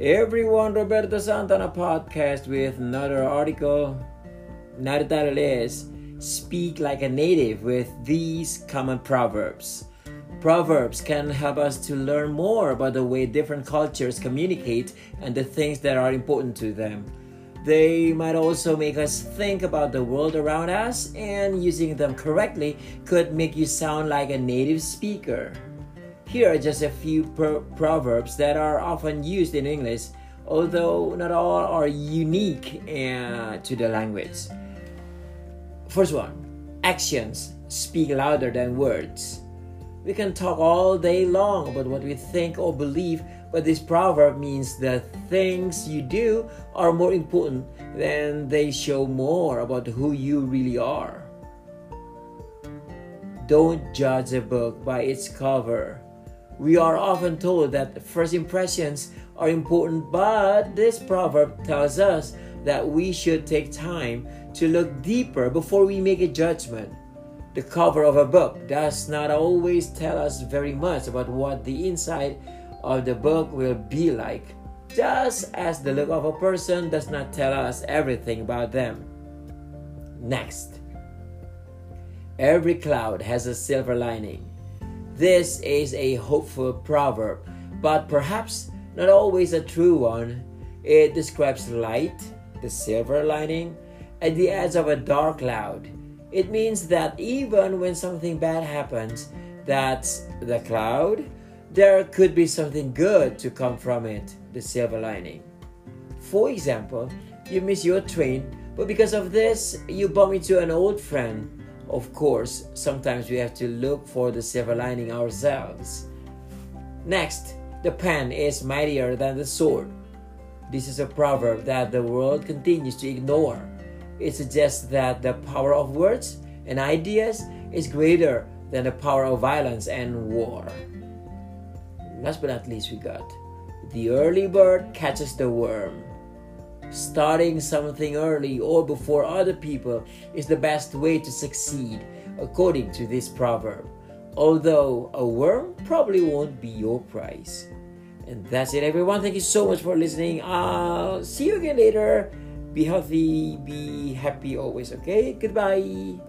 Everyone, Roberto Santana podcast with another article. Now the title is Speak Like a Native with these common proverbs. Proverbs can help us to learn more about the way different cultures communicate and the things that are important to them. They might also make us think about the world around us, and using them correctly could make you sound like a native speaker. Here are just a few pro- proverbs that are often used in English, although not all are unique uh, to the language. First one actions speak louder than words. We can talk all day long about what we think or believe, but this proverb means that things you do are more important than they show more about who you really are. Don't judge a book by its cover we are often told that first impressions are important, but this proverb tells us that we should take time to look deeper before we make a judgment. The cover of a book does not always tell us very much about what the inside of the book will be like, just as the look of a person does not tell us everything about them. Next, every cloud has a silver lining. This is a hopeful proverb, but perhaps not always a true one. It describes light, the silver lining, at the edge of a dark cloud. It means that even when something bad happens, that's the cloud, there could be something good to come from it, the silver lining. For example, you miss your train, but because of this, you bump into an old friend of course, sometimes we have to look for the silver lining ourselves. Next, the pen is mightier than the sword. This is a proverb that the world continues to ignore. It suggests that the power of words and ideas is greater than the power of violence and war. Last but not least, we got the early bird catches the worm. Starting something early or before other people is the best way to succeed, according to this proverb. Although a worm probably won't be your prize. And that's it, everyone. Thank you so much for listening. I'll see you again later. Be healthy, be happy always, okay? Goodbye.